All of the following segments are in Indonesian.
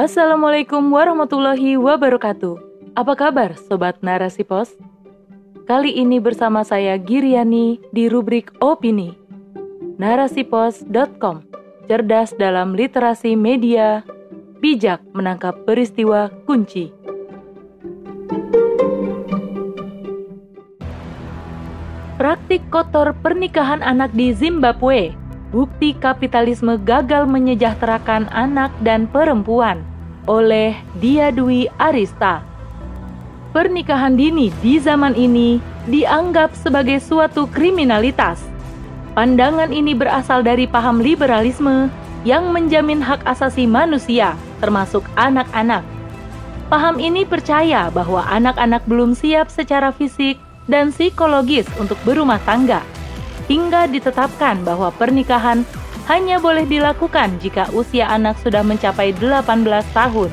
Assalamualaikum warahmatullahi wabarakatuh. Apa kabar Sobat Narasi Pos? Kali ini bersama saya Giriani di rubrik Opini. Narasipos.com Cerdas dalam literasi media, bijak menangkap peristiwa kunci. Praktik kotor pernikahan anak di Zimbabwe Bukti kapitalisme gagal menyejahterakan anak dan perempuan oleh Dia Dwi Arista. Pernikahan dini di zaman ini dianggap sebagai suatu kriminalitas. Pandangan ini berasal dari paham liberalisme yang menjamin hak asasi manusia, termasuk anak-anak. Paham ini percaya bahwa anak-anak belum siap secara fisik dan psikologis untuk berumah tangga, hingga ditetapkan bahwa pernikahan hanya boleh dilakukan jika usia anak sudah mencapai 18 tahun.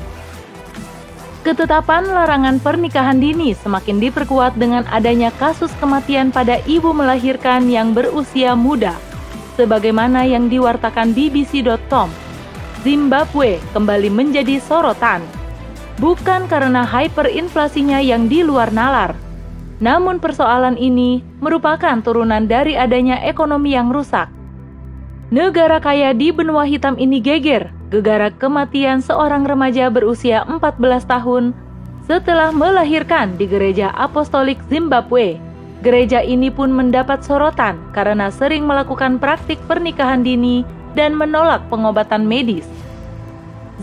Ketetapan larangan pernikahan dini semakin diperkuat dengan adanya kasus kematian pada ibu melahirkan yang berusia muda. Sebagaimana yang diwartakan BBC.com, Zimbabwe kembali menjadi sorotan. Bukan karena hyperinflasinya yang di luar nalar, namun persoalan ini merupakan turunan dari adanya ekonomi yang rusak. Negara kaya di benua hitam ini geger gegara kematian seorang remaja berusia 14 tahun setelah melahirkan di gereja apostolik Zimbabwe. Gereja ini pun mendapat sorotan karena sering melakukan praktik pernikahan dini dan menolak pengobatan medis.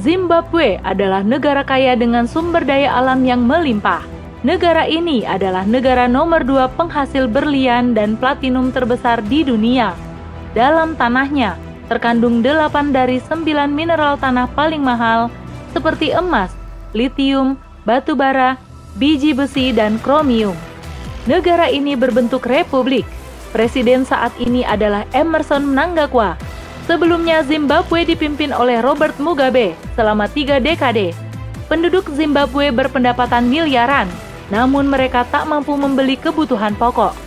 Zimbabwe adalah negara kaya dengan sumber daya alam yang melimpah. Negara ini adalah negara nomor dua penghasil berlian dan platinum terbesar di dunia. Dalam tanahnya, terkandung 8 dari 9 mineral tanah paling mahal seperti emas, litium, batu bara, biji besi, dan kromium. Negara ini berbentuk republik. Presiden saat ini adalah Emerson Mnangagwa. Sebelumnya Zimbabwe dipimpin oleh Robert Mugabe selama tiga dekade. Penduduk Zimbabwe berpendapatan miliaran, namun mereka tak mampu membeli kebutuhan pokok.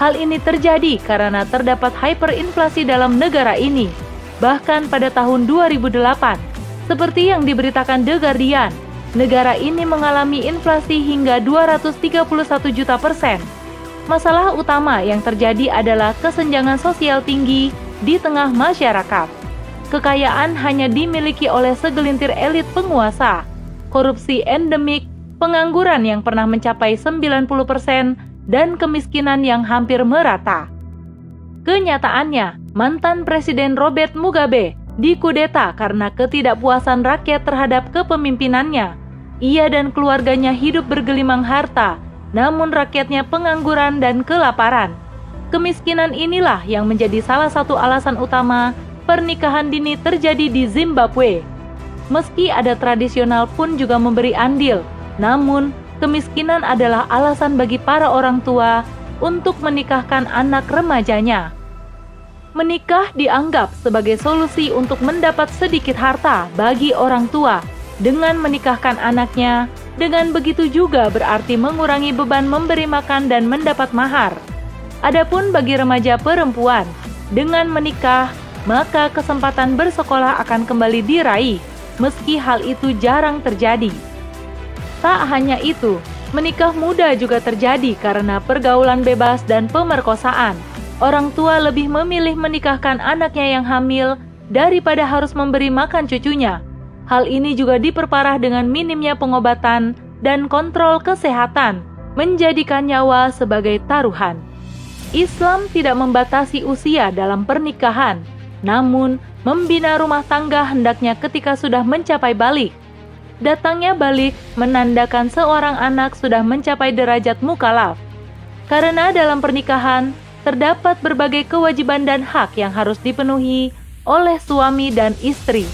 Hal ini terjadi karena terdapat hyperinflasi dalam negara ini. Bahkan pada tahun 2008, seperti yang diberitakan The Guardian, negara ini mengalami inflasi hingga 231 juta persen. Masalah utama yang terjadi adalah kesenjangan sosial tinggi di tengah masyarakat. Kekayaan hanya dimiliki oleh segelintir elit penguasa. Korupsi endemik, pengangguran yang pernah mencapai 90 persen, dan kemiskinan yang hampir merata. Kenyataannya, mantan Presiden Robert Mugabe dikudeta karena ketidakpuasan rakyat terhadap kepemimpinannya. Ia dan keluarganya hidup bergelimang harta, namun rakyatnya pengangguran dan kelaparan. Kemiskinan inilah yang menjadi salah satu alasan utama pernikahan dini terjadi di Zimbabwe. Meski ada tradisional pun juga memberi andil, namun kemiskinan adalah alasan bagi para orang tua untuk menikahkan anak remajanya. Menikah dianggap sebagai solusi untuk mendapat sedikit harta bagi orang tua dengan menikahkan anaknya. Dengan begitu juga berarti mengurangi beban memberi makan dan mendapat mahar. Adapun bagi remaja perempuan, dengan menikah, maka kesempatan bersekolah akan kembali diraih, meski hal itu jarang terjadi. Tak hanya itu, menikah muda juga terjadi karena pergaulan bebas dan pemerkosaan. Orang tua lebih memilih menikahkan anaknya yang hamil daripada harus memberi makan cucunya. Hal ini juga diperparah dengan minimnya pengobatan dan kontrol kesehatan, menjadikan nyawa sebagai taruhan. Islam tidak membatasi usia dalam pernikahan, namun membina rumah tangga hendaknya ketika sudah mencapai balik datangnya balik menandakan seorang anak sudah mencapai derajat mukalaf. Karena dalam pernikahan terdapat berbagai kewajiban dan hak yang harus dipenuhi oleh suami dan istri.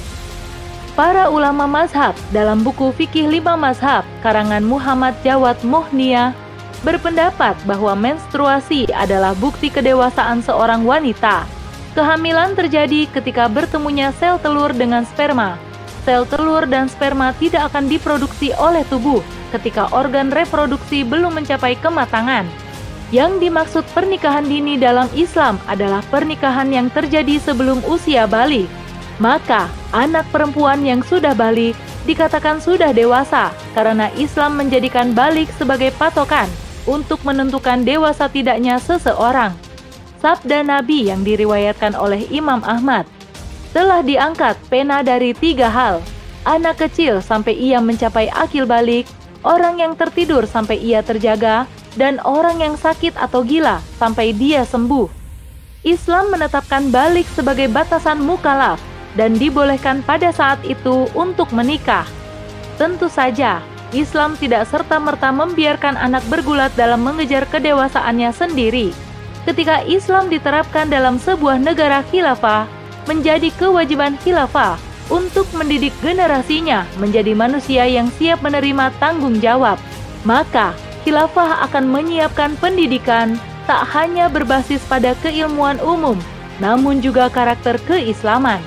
Para ulama mazhab dalam buku Fikih Lima Mazhab karangan Muhammad Jawad Muhnia berpendapat bahwa menstruasi adalah bukti kedewasaan seorang wanita. Kehamilan terjadi ketika bertemunya sel telur dengan sperma sel telur dan sperma tidak akan diproduksi oleh tubuh ketika organ reproduksi belum mencapai kematangan. Yang dimaksud pernikahan dini dalam Islam adalah pernikahan yang terjadi sebelum usia balik. Maka, anak perempuan yang sudah balik dikatakan sudah dewasa karena Islam menjadikan balik sebagai patokan untuk menentukan dewasa tidaknya seseorang. Sabda Nabi yang diriwayatkan oleh Imam Ahmad telah diangkat pena dari tiga hal, anak kecil sampai ia mencapai akil balik, orang yang tertidur sampai ia terjaga, dan orang yang sakit atau gila sampai dia sembuh. Islam menetapkan balik sebagai batasan mukalaf dan dibolehkan pada saat itu untuk menikah. Tentu saja, Islam tidak serta-merta membiarkan anak bergulat dalam mengejar kedewasaannya sendiri. Ketika Islam diterapkan dalam sebuah negara khilafah, menjadi kewajiban khilafah untuk mendidik generasinya menjadi manusia yang siap menerima tanggung jawab. Maka, khilafah akan menyiapkan pendidikan tak hanya berbasis pada keilmuan umum, namun juga karakter keislaman.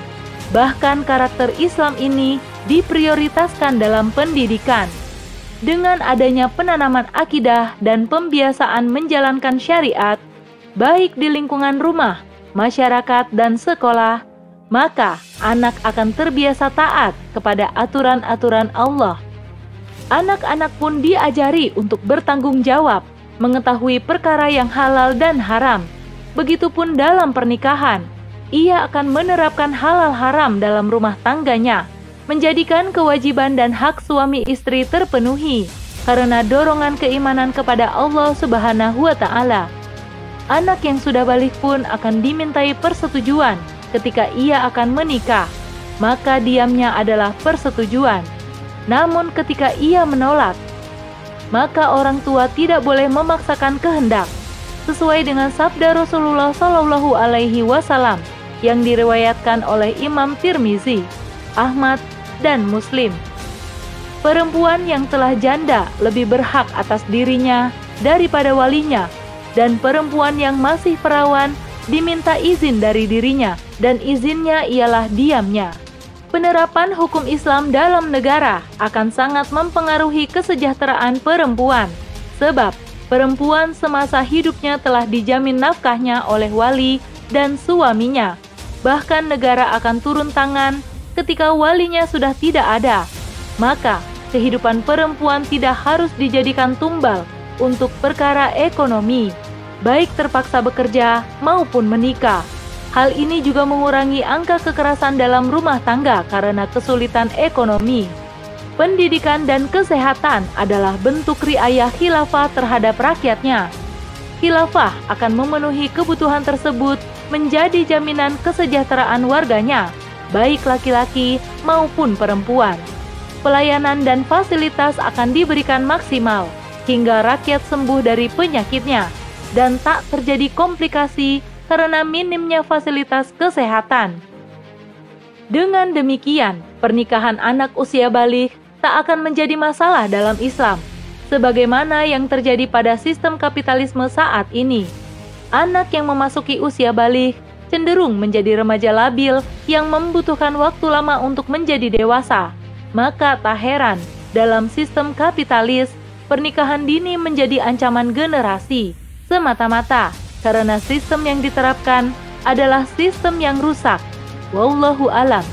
Bahkan karakter Islam ini diprioritaskan dalam pendidikan. Dengan adanya penanaman akidah dan pembiasaan menjalankan syariat, baik di lingkungan rumah, masyarakat, dan sekolah, maka anak akan terbiasa taat kepada aturan-aturan Allah. Anak-anak pun diajari untuk bertanggung jawab, mengetahui perkara yang halal dan haram. Begitupun dalam pernikahan, ia akan menerapkan halal haram dalam rumah tangganya, menjadikan kewajiban dan hak suami istri terpenuhi karena dorongan keimanan kepada Allah Subhanahu wa taala. Anak yang sudah balik pun akan dimintai persetujuan ketika ia akan menikah, maka diamnya adalah persetujuan. Namun ketika ia menolak, maka orang tua tidak boleh memaksakan kehendak sesuai dengan sabda Rasulullah Shallallahu alaihi wasallam yang diriwayatkan oleh Imam Tirmizi, Ahmad, dan Muslim. Perempuan yang telah janda lebih berhak atas dirinya daripada walinya, dan perempuan yang masih perawan diminta izin dari dirinya, dan izinnya ialah diamnya. Penerapan hukum Islam dalam negara akan sangat mempengaruhi kesejahteraan perempuan, sebab perempuan semasa hidupnya telah dijamin nafkahnya oleh wali dan suaminya bahkan negara akan turun tangan ketika walinya sudah tidak ada. Maka, kehidupan perempuan tidak harus dijadikan tumbal untuk perkara ekonomi, baik terpaksa bekerja maupun menikah. Hal ini juga mengurangi angka kekerasan dalam rumah tangga karena kesulitan ekonomi. Pendidikan dan kesehatan adalah bentuk riayah khilafah terhadap rakyatnya. Khilafah akan memenuhi kebutuhan tersebut menjadi jaminan kesejahteraan warganya, baik laki-laki maupun perempuan. Pelayanan dan fasilitas akan diberikan maksimal hingga rakyat sembuh dari penyakitnya dan tak terjadi komplikasi karena minimnya fasilitas kesehatan. Dengan demikian, pernikahan anak usia balik tak akan menjadi masalah dalam Islam, sebagaimana yang terjadi pada sistem kapitalisme saat ini anak yang memasuki usia balik cenderung menjadi remaja labil yang membutuhkan waktu lama untuk menjadi dewasa. Maka tak heran, dalam sistem kapitalis, pernikahan dini menjadi ancaman generasi, semata-mata karena sistem yang diterapkan adalah sistem yang rusak. Wallahu alam.